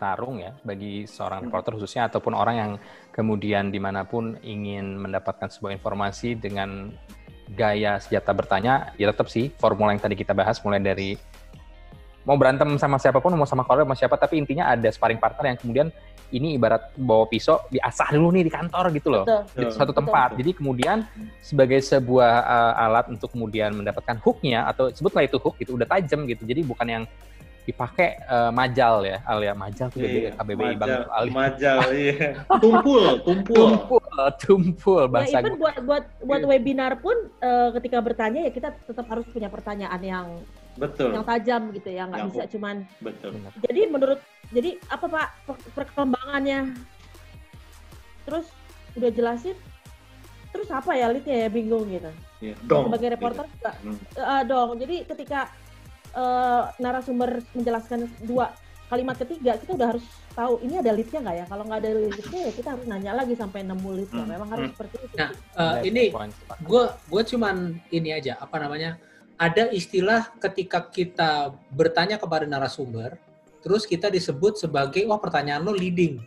bertarung ya bagi seorang reporter khususnya ataupun orang yang kemudian di mana pun ingin mendapatkan sebuah informasi dengan gaya senjata bertanya ya tetap sih formula yang tadi kita bahas mulai dari mau berantem sama siapa pun mau sama kolor sama siapa tapi intinya ada sparring partner yang kemudian ini ibarat bawa pisau diasah dulu nih di kantor gitu loh. Betul. di suatu tempat. Jadi kemudian sebagai sebuah uh, alat untuk kemudian mendapatkan hooknya atau sebutlah itu hook itu udah tajam gitu. Jadi bukan yang dipakai uh, majal ya alia majal tuh Iya, KBBI bang majal, Ali majal, iya. Tumpul, tumpul. tumpul tumpul Ya, bahasa even buat buat buat webinar pun eh, ketika bertanya ya kita tetap harus punya pertanyaan yang Betul, yang tajam gitu ya, nggak bisa cuman. betul. Jadi menurut jadi apa Pak per- perkembangannya? Terus udah jelasin, terus apa ya leadnya ya bingung gitu. Iya. Dong. Sebagai reporter gitu. juga eh, dong. Jadi ketika eh, narasumber menjelaskan dua kalimat ketiga, kita udah harus tahu ini ada leadnya nggak ya? Kalau nggak ada leadnya ya kita harus nanya lagi sampai nemu leadnya. Hmm. Memang harus Hmm. seperti itu. Nah, eh, Ada ini gue gue cuman ini aja apa namanya ada istilah ketika kita bertanya kepada narasumber terus kita disebut sebagai wah pertanyaan lo leading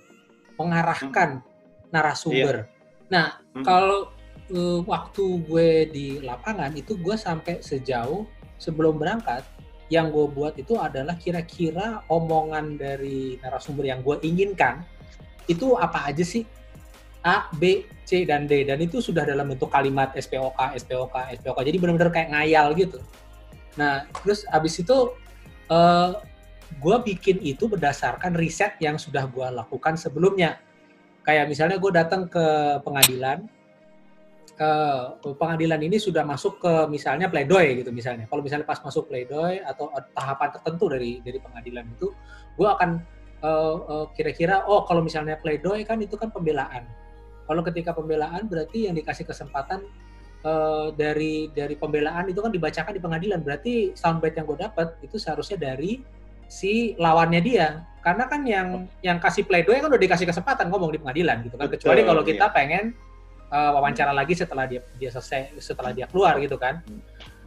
mengarahkan narasumber nah Hmm. kalau eh, waktu gue di lapangan itu gue sampai sejauh sebelum berangkat yang gue buat itu adalah kira-kira omongan dari narasumber yang gue inginkan itu apa aja sih A, B, C, dan D. Dan itu sudah dalam bentuk kalimat SPOK, SPOK, SPOK. Jadi benar-benar kayak ngayal gitu. Nah, terus abis itu eh gue bikin itu berdasarkan riset yang sudah gue lakukan sebelumnya. Kayak misalnya gue datang ke pengadilan, ke pengadilan ini sudah masuk ke misalnya pledoi gitu misalnya. Kalau misalnya pas masuk pledoi atau tahapan tertentu dari dari pengadilan itu, gue akan eh, eh, kira-kira oh kalau misalnya pledoi kan itu kan pembelaan. Kalau ketika pembelaan berarti yang dikasih kesempatan eh, dari dari pembelaan itu kan dibacakan di pengadilan. Berarti soundbite yang gue dapat itu seharusnya dari si lawannya dia. Karena kan yang yang kasih pledoi kan udah dikasih kesempatan ngomong di pengadilan gitu kan. Kecuali kalau kita iya. pengen eh, wawancara lagi setelah dia dia selesai setelah dia keluar gitu kan.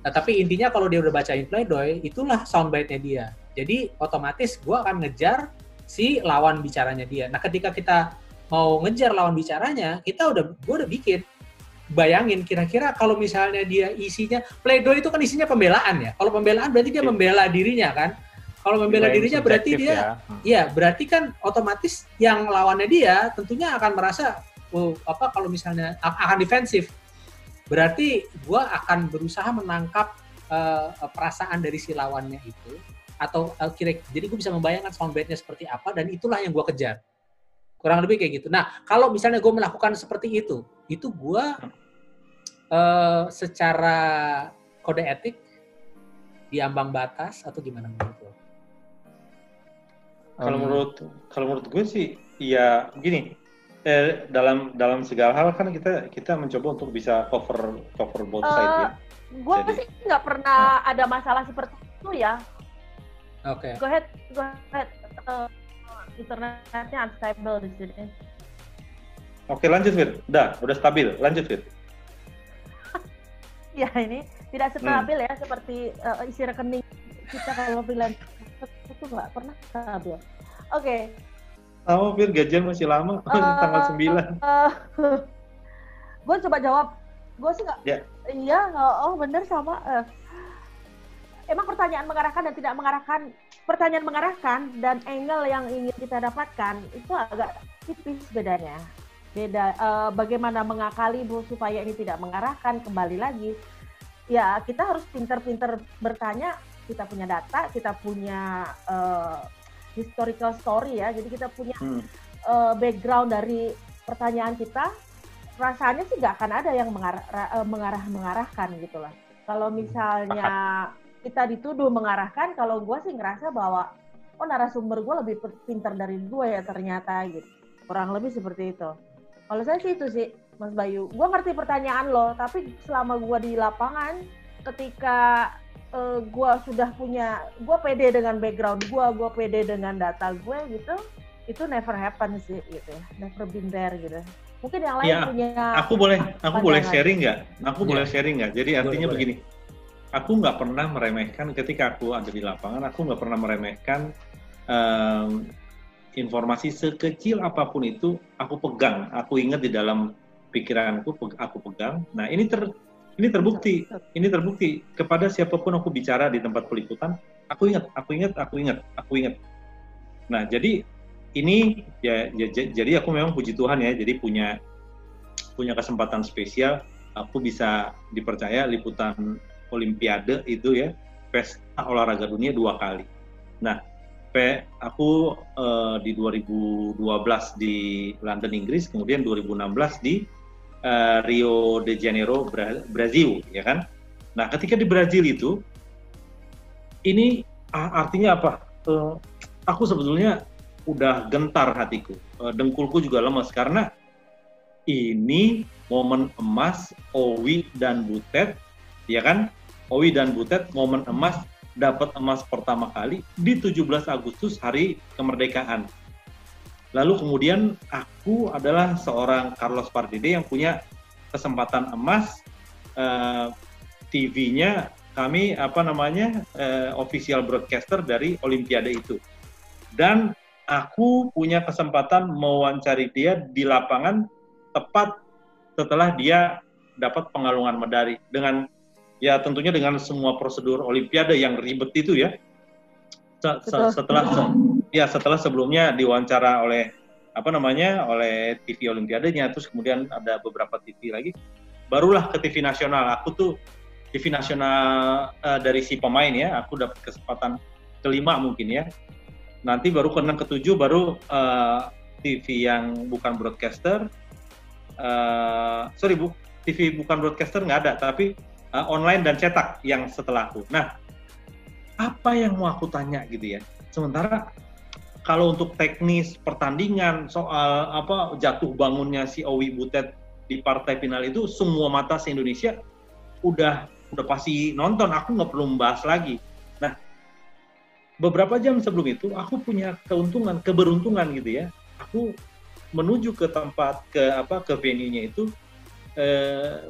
Nah, tapi intinya kalau dia udah bacain pledoi, itulah soundbite-nya dia. Jadi otomatis gue akan ngejar si lawan bicaranya dia. Nah, ketika kita mau ngejar lawan bicaranya, kita udah gue udah bikin bayangin kira-kira kalau misalnya dia isinya pledoi itu kan isinya pembelaan ya. Kalau pembelaan berarti dia Iya. membela dirinya kan. Kalau membela Nilai dirinya berarti dia ya. Hmm. Iya, berarti kan otomatis yang lawannya dia tentunya akan merasa oh, apa kalau misalnya akan defensif. Berarti gua akan berusaha menangkap eh, perasaan dari si lawannya itu atau eh, kira jadi gue bisa membayangkan soundbite-nya seperti apa dan itulah yang gua kejar. Kurang lebih kayak gitu. Nah, kalau misalnya gue melakukan seperti itu, itu gua eh, secara kode etik di ambang batas atau gimana menurut lo? Kalau menurut kalau menurut gue sih ya gini eh, dalam dalam segala hal kan kita kita mencoba untuk bisa cover cover both side ya. Gue Jadi- sih nggak pernah ada masalah seperti itu ya. Oke. Go ahead, go ahead. Eh, internetnya unstable di sini. Oke lanjut Fir, udah udah stabil lanjut Fir. Ya ini tidak stabil ya seperti eh, isi rekening kita kalau freelance itu nggak pernah stabil. Oke, Tahu Fir gajian masih lama Eh, tanggal 9 gue coba jawab. Gue sih nggak. Ya. Iya, oh, oh bener sama. eh. emang pertanyaan mengarahkan dan tidak mengarahkan, pertanyaan mengarahkan dan angle yang ingin kita dapatkan itu agak tipis bedanya. Beda. eh, bagaimana mengakali bu supaya ini tidak mengarahkan kembali lagi. Ya kita harus pinter-pinter bertanya. Kita punya data, kita punya eh, historical story ya. Jadi kita punya Hmm. eh, background dari pertanyaan kita, rasanya sih nggak akan ada yang mengarah eh, mengarah mengarahkan gitu lah. Kalau misalnya kita dituduh mengarahkan, kalau gue sih ngerasa bahwa oh narasumber gue lebih pintar dari gue ya ternyata gitu. Kurang lebih seperti itu. Kalau saya sih itu sih, Mas Bayu. Gue ngerti pertanyaan lo, tapi selama gue di lapangan, ketika eh, gue sudah punya, gue pede dengan background gue, gue pede dengan data gue gitu, itu never happen sih gitu ya, never been there gitu. Mungkin yang lain Iya, punya Aku boleh aku boleh sharing nggak? Aku Iya. boleh sharing nggak? Jadi artinya boleh. begini, aku nggak pernah meremehkan ketika aku ada di lapangan, aku nggak pernah meremehkan em, informasi sekecil apa pun itu aku pegang, aku ingat di dalam pikiranku aku pegang. Nah ini ter ini terbukti, ini terbukti kepada siapa pun aku bicara di tempat peliputan, aku ingat, aku ingat, aku ingat, aku ingat. Nah jadi ini ya, ya jadi aku memang puji Tuhan ya, jadi punya punya kesempatan spesial, aku bisa dipercaya liputan Olimpiade itu ya, pesta olahraga dunia dua kali. Nah aku uh, di 2012 di London Inggris, kemudian 2016 di uh, Rio de Janeiro Bra Brazil, ya kan? Nah, ketika di Brazil itu, ini artinya apa? Uh, aku sebetulnya udah gentar hatiku, uh, dengkulku juga lemas karena ini momen emas Owi dan Butet, ya kan? Owi dan Butet momen emas dapat emas pertama kali di 17 Agustus hari kemerdekaan. Lalu kemudian aku adalah seorang Carlos Pardide yang punya kesempatan emas uh, eh, TV-nya kami apa namanya uh, official broadcaster dari Olimpiade itu. Dan aku punya kesempatan mewawancari dia di lapangan tepat setelah dia dapat pengalungan medali. Dengan ya tentunya dengan semua prosedur olimpiade yang ribet itu ya. Setelah ya setelah sebelumnya diwawancara oleh apa namanya oleh TV Olimpiadenya terus kemudian ada beberapa TV lagi barulah ke TV nasional aku tuh TV nasional uh, dari si pemain ya aku dapat kesempatan kelima mungkin ya nanti baru ke enam ketujuh baru uh, eh, TV yang bukan broadcaster uh, sorry bu TV bukan broadcaster nggak ada tapi uh, online dan cetak yang setelahku. Nah, apa yang mau aku tanya gitu ya? Sementara kalau untuk teknis pertandingan soal apa jatuh bangunnya si Owi Butet di partai final itu semua mata se Indonesia udah udah pasti nonton. Aku nggak perlu membahas lagi. Nah, beberapa jam sebelum itu aku punya keuntungan, keberuntungan gitu ya. Aku menuju ke tempat ke apa ke venue-nya itu eh,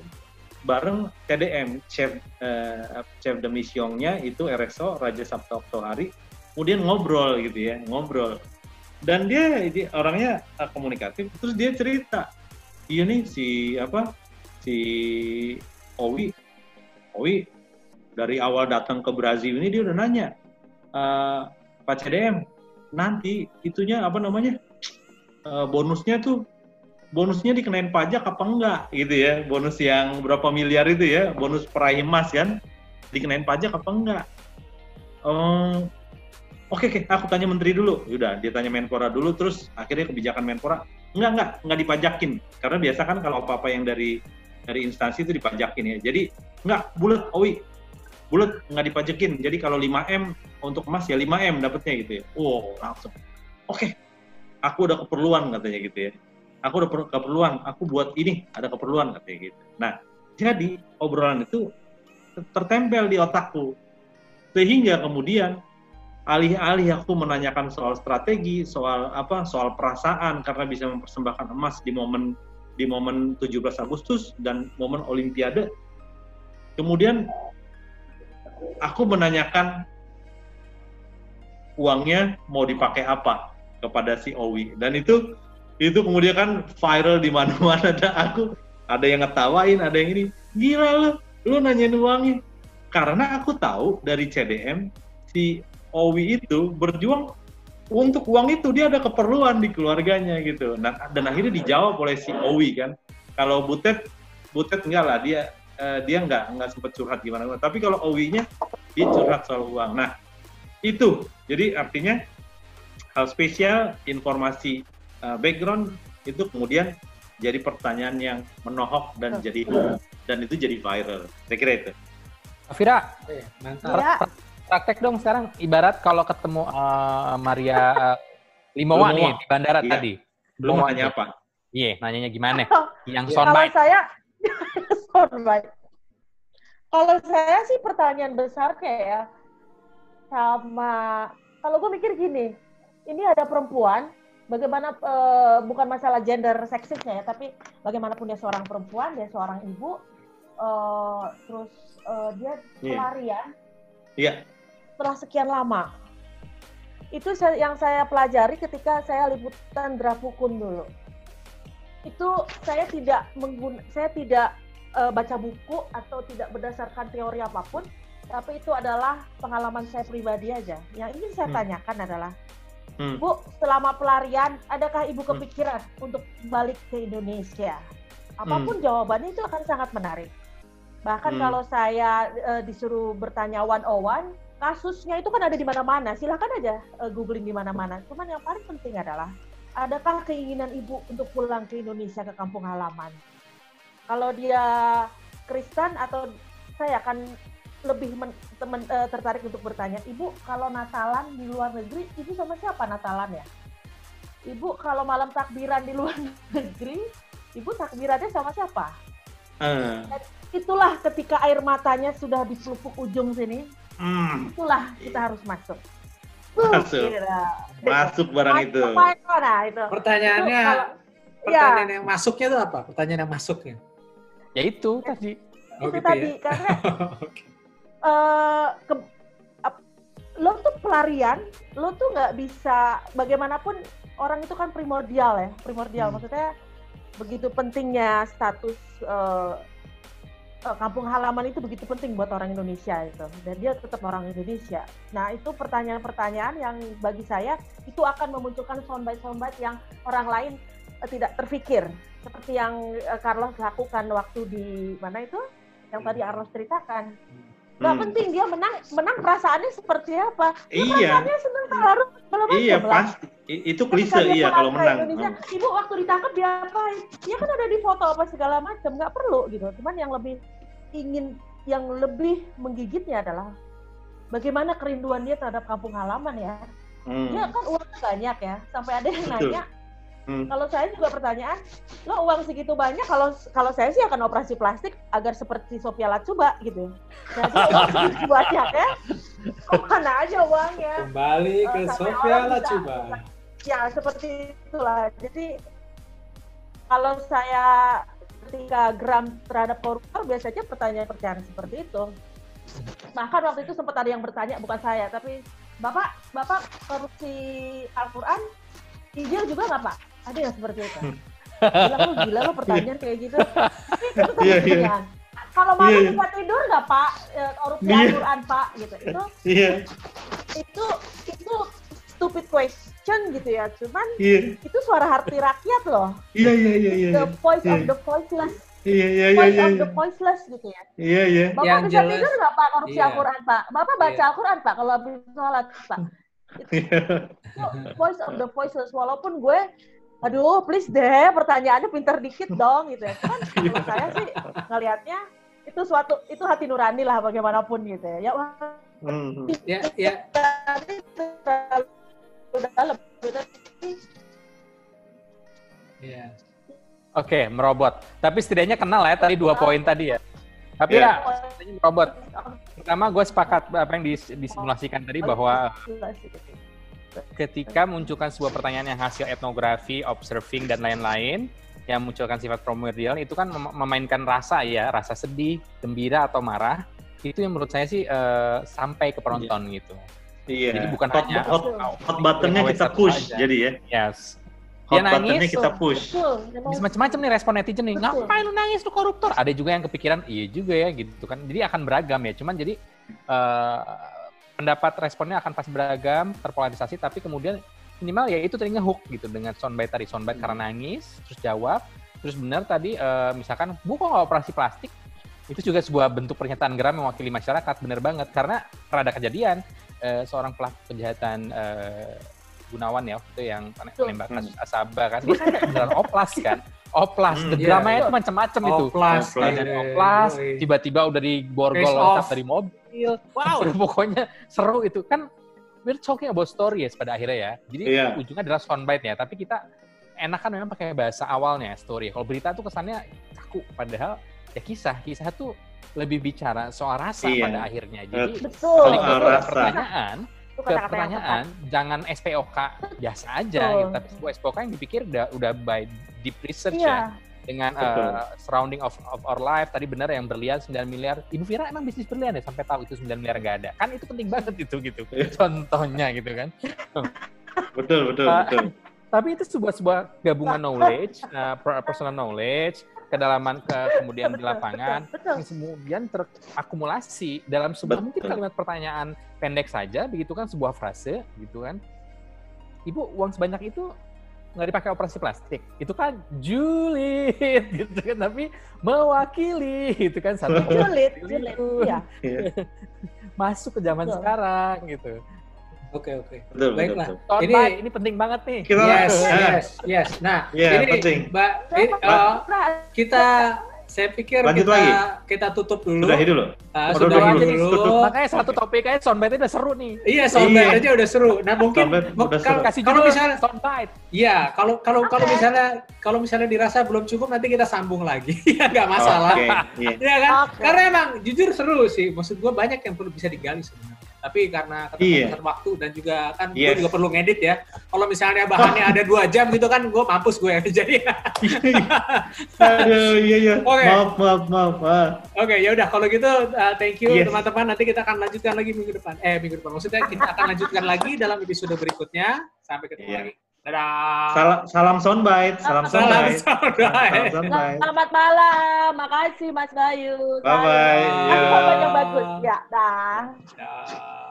bareng TDM chef uh, chef demisyongnya itu RSO Raja Sabta Oktohari kemudian ngobrol gitu ya ngobrol. Dan dia ini orangnya uh, komunikatif terus dia cerita iya nih si apa si Owi Owi dari awal datang ke Brazil ini dia udah nanya uh, Pak CDM nanti itunya apa namanya uh, bonusnya tuh bonusnya dikenain pajak apa enggak? Gitu ya bonus yang berapa miliar itu ya bonus peraih emas kan dikenain pajak apa enggak? Um, oke okay, okay, aku tanya menteri dulu. Udah dia tanya menpora dulu terus akhirnya kebijakan menpora. Enggak enggak enggak dipajakin. Karena biasa kan kalau apa apa yang dari dari instansi itu dipajakin ya. Jadi enggak bulat owi bulat nggak dipajakin. Jadi kalau 5 m untuk emas ya 5 m dapatnya gitu ya. Wow langsung. Oke okay, aku udah keperluan katanya gitu ya. Aku ada keperluan, aku buat ini, ada keperluan katanya gitu. Nah, jadi obrolan itu tertempel di otakku. Sehingga kemudian alih-alih aku menanyakan soal strategi, soal apa, soal perasaan karena bisa mempersembahkan emas di momen di momen 17 Agustus dan momen Olimpiade. Kemudian aku menanyakan uangnya mau dipakai apa kepada si Owi. Dan itu itu kemudian kan viral di mana-mana. Ada aku ada yang ngetawain ada yang ini gila lu lu nanyain uangnya. Karena aku tahu dari CDM si Owi itu berjuang untuk uang itu dia ada keperluan di keluarganya gitu nah, dan akhirnya dijawab oleh si Owi kan kalau Butet Butet enggak lah dia uh, dia enggak enggak sempat curhat gimana gimana tapi kalau Owi-nya dia curhat soal uang nah itu jadi artinya hal spesial informasi uh, background itu kemudian jadi pertanyaan yang menohok dan jadi dan itu jadi viral. Saya kira itu. Afira, eh, mantap. Ya. Praktek dong sekarang ibarat kalau ketemu uh, Maria uh, Limowa nih di bandara iya. tadi. Belum nanya apa? Iya, nanyanya gimana? Yang soundbite. Kalau saya soundbite. Kalau saya sih pertanyaan besar kayak ya sama kalau gue mikir gini, ini ada perempuan bagaimana uh, bukan masalah gender seksisnya ya, tapi bagaimanapun dia seorang perempuan, dia seorang ibu, uh, terus uh, dia iya. pelarian. Iya. Yeah. Setelah sekian lama. itu yang saya pelajari ketika saya liputan draft hukum dulu. Itu saya tidak menggun saya tidak eh, baca buku atau tidak berdasarkan teori apa pun, tapi itu adalah pengalaman saya pribadi aja. Yang ingin saya Hmm. tanyakan adalah, Hmm. Bu, selama pelarian, adakah Ibu Hmm. kepikiran untuk balik ke Indonesia? Apa pun jawabannya itu akan sangat menarik. Bahkan Hmm. kalau saya eh, disuruh bertanya one on one, kasusnya itu kan ada di mana-mana. Silahkan aja eh, googling di mana-mana. Cuman yang paling penting adalah, adakah keinginan Ibu untuk pulang ke Indonesia ke kampung halaman? Kalau dia Kristen atau saya akan lebih men- temen- eh, tertarik untuk bertanya, Ibu kalau Natalan di luar negeri, Ibu sama siapa Natalan ya? Ibu kalau malam takbiran di luar negeri, Ibu takbirannya sama siapa? Eh, Itulah ketika air matanya sudah di pelupuk ujung sini, hmm, itulah kita harus masuk. Masuk. Gitu. masuk barang itu. Nah, itu. Pertanyaannya, Itu kalau- pertanyaan yang masuknya itu apa? Pertanyaan yang masuknya. Ya itu tadi. Oh, itu gitu tadi ya? karena Oke. eh ke- ap- lo tuh pelarian, lo tuh nggak bisa bagaimanapun orang itu kan primordial ya, primordial. Hmm. Maksudnya begitu pentingnya status eh, kampung halaman itu begitu penting buat orang Indonesia itu, dan dia tetap orang Indonesia. Nah itu pertanyaan-pertanyaan yang bagi saya itu akan memunculkan soundbite-soundbite yang orang lain eh, tidak terfikir, seperti yang eh, Carlos lakukan waktu di mana itu, yang tadi Carlos ceritakan nggak Hmm. penting dia menang menang perasaannya seperti apa Iya, perasaannya senang segala macam iya pasti. Itu klise dia iya kalau menang. Indonesia, Hmm. ibu waktu ditangkap dia apain dia kan ada di foto apa segala macam nggak perlu gitu cuman yang lebih ingin yang lebih menggigitnya adalah bagaimana kerinduan dia terhadap kampung halaman ya Hmm. dia kan uangnya banyak ya sampai ada yang Betul. nanya Hmm. kalau saya juga pertanyaan lo uang segitu banyak kalau kalau saya sih akan operasi plastik agar seperti Sophia Latjuba gitu jadi uang segitu banyak ya ke mana aja uangnya Kembali ke Eh, orang bisa- Lacuba. ya seperti itulah jadi kalau saya ketika geram terhadap koruptor biasanya pertanyaan-pertanyaan seperti itu. Bahkan waktu itu sempat ada yang bertanya bukan saya tapi bapak bapak korupsi Al-Quran Injil juga nggak pak? Ada yang seperti itu? Bilang lu gila lu pertanyaan kayak gitu. Tapi itu kan Iya, iya. kalau malam Iya, iya. bisa tidur nggak pak? Eh, korupsi Iya. Al-Quran pak gitu. Itu Iya, itu itu stupid question gitu ya. Cuman iya, itu suara hati rakyat loh. Iya, iya, iya, iya, the voice of Iya. the voiceless. Iya, iya, iya, voice iya, of iya, the voiceless gitu ya. Iya, iya, bapak Yang bisa jelas- tidur nggak pak? Korupsi Iya. Al-Quran pak? Bapak baca Iya. Al-Quran pak kalau habis sholat pak? Iya. itu voice of the voiceless. Walaupun gue aduh please deh pertanyaannya pinter dikit dong gitu ya. Cuman kalau saya sih ngelihatnya itu suatu itu hati nurani lah bagaimanapun gitu ya. Ya wah, Hmm. Ya, ya, terlalu dalam Tapi ya. Oke, merobot. Tapi setidaknya kenal ya tadi dua poin tadi ya. Tapi Iya. ya, setidaknya merobot. Pertama, gue sepakat apa yang dis- disimulasikan tadi bahwa ketika munculkan sebuah pertanyaan yang hasil etnografi, observing, dan lain-lain, yang munculkan sifat primordial, itu kan mem- memainkan rasa ya, rasa sedih, gembira, atau marah. Itu yang menurut saya sih eh, sampai ke penonton gitu. Iya. Jadi bukan hot, hanya hot, hot buttonnya giveaway kita push, aja. jadi ya. Yes. Hot Dia buttonnya nangis, kita push. betul bisa macam-macam nih respon netizen nih. Betul. Ngapain lu nangis lu koruptor? Ada juga yang kepikiran, iya juga ya gitu kan. Jadi akan beragam ya. Cuman jadi eh, pendapat responnya akan pasti beragam, terpolarisasi, tapi kemudian minimal ya itu tadinya hook gitu dengan soundbite tadi soundbite karena nangis, terus jawab, terus benar tadi eh, misalkan bu kok nggak operasi plastik? Itu juga sebuah bentuk pernyataan geram mewakili masyarakat, benar banget karena pernah ada kejadian eh, seorang pelaku kejahatan eh, Gunawan ya waktu itu yang menembak Hmm. kasus Asaba kan, dia kan beneran oplas kan, oplas, Hmm. Iya, dramanya iya. itu macam-macam itu. Oplas, dari oplas, tiba-tiba udah diborgol loncat dari mobil. Wow, udah pokoknya seru itu kan. We're talking about stories pada akhirnya ya. Jadi Iya. ujungnya adalah soundbite ya. Tapi kita enakan memang pakai bahasa awalnya story. Kalau berita tuh kesannya kaku. Padahal ya kisah. Kisah tuh lebih bicara soal rasa Iya. pada akhirnya. Jadi betul Soal ke rasa. pertanyaan, ke pertanyaan jangan SPOK biasa aja gitu. Tapi sebuah SPOK yang dipikir udah udah by deep research tepat. ya. iya dengan uh, surrounding of, of our life tadi benar yang berlian 9 miliar Ibu Vira emang bisnis berlian ya sampai tahu itu 9 miliar nggak ada kan itu penting banget itu gitu Iya. contohnya gitu kan Betul, betul, Uh, betul. tapi itu sebuah sebuah gabungan knowledge uh, per- personal knowledge kedalaman ke kemudian di lapangan Betul. yang kemudian terakumulasi dalam sebuah Betul. mungkin kalimat pertanyaan pendek saja begitu kan sebuah frase gitu kan ibu uang sebanyak itu nggak dipakai operasi plastik itu kan julid gitu kan tapi mewakili itu kan satu Julid, julid. Iya. Iya. masuk ke zaman Betul. sekarang gitu Oke oke. Betul, betul, Baiklah. betul. Ini- ini penting banget nih Kita Yes, Ah. yes, yes. Nah, Iya, ini penting. Mbak, ini, pernah kita saya pikir Lanjut kita lagi. kita tutup dulu. Sudahi dulu. Ah, Oh, sudahi dulu. dulu. makanya satu topik aja soundbite udah seru nih Iya, soundbite Iya. aja udah seru. Nah, mungkin kalau kasih kalau judul misalnya soundbite Iya, kalau kalau kalau Oke. misalnya kalau misalnya dirasa belum cukup nanti kita sambung lagi. Ya nggak masalah. Oke, iya. Iya kan? Oke. Karena emang jujur seru sih. Maksud gua banyak yang perlu bisa digali sebenarnya. Tapi karena keterbatasan waktu dan juga kan gue Iya. Yes. juga perlu ngedit ya. Kalau misalnya bahannya ada dua jam gitu kan, gue mampus gue. Jadi Aduh, iya, iya. Oke. Maaf, maaf, maaf. Ah. Oke, ya udah kalau gitu uh, thank you Yes. teman-teman. Nanti kita akan lanjutkan lagi minggu depan. Eh, minggu depan. Maksudnya kita akan lanjutkan lagi dalam episode berikutnya. Sampai ketemu Iya. lagi. Dadah. Salam, salam soundbite, salam Salam soundbite. Salam soundbite. Selamat malam. Makasih Mas Bayu. Bye-bye. Aku Iya. yang bagus. Ya, dah. Dadah.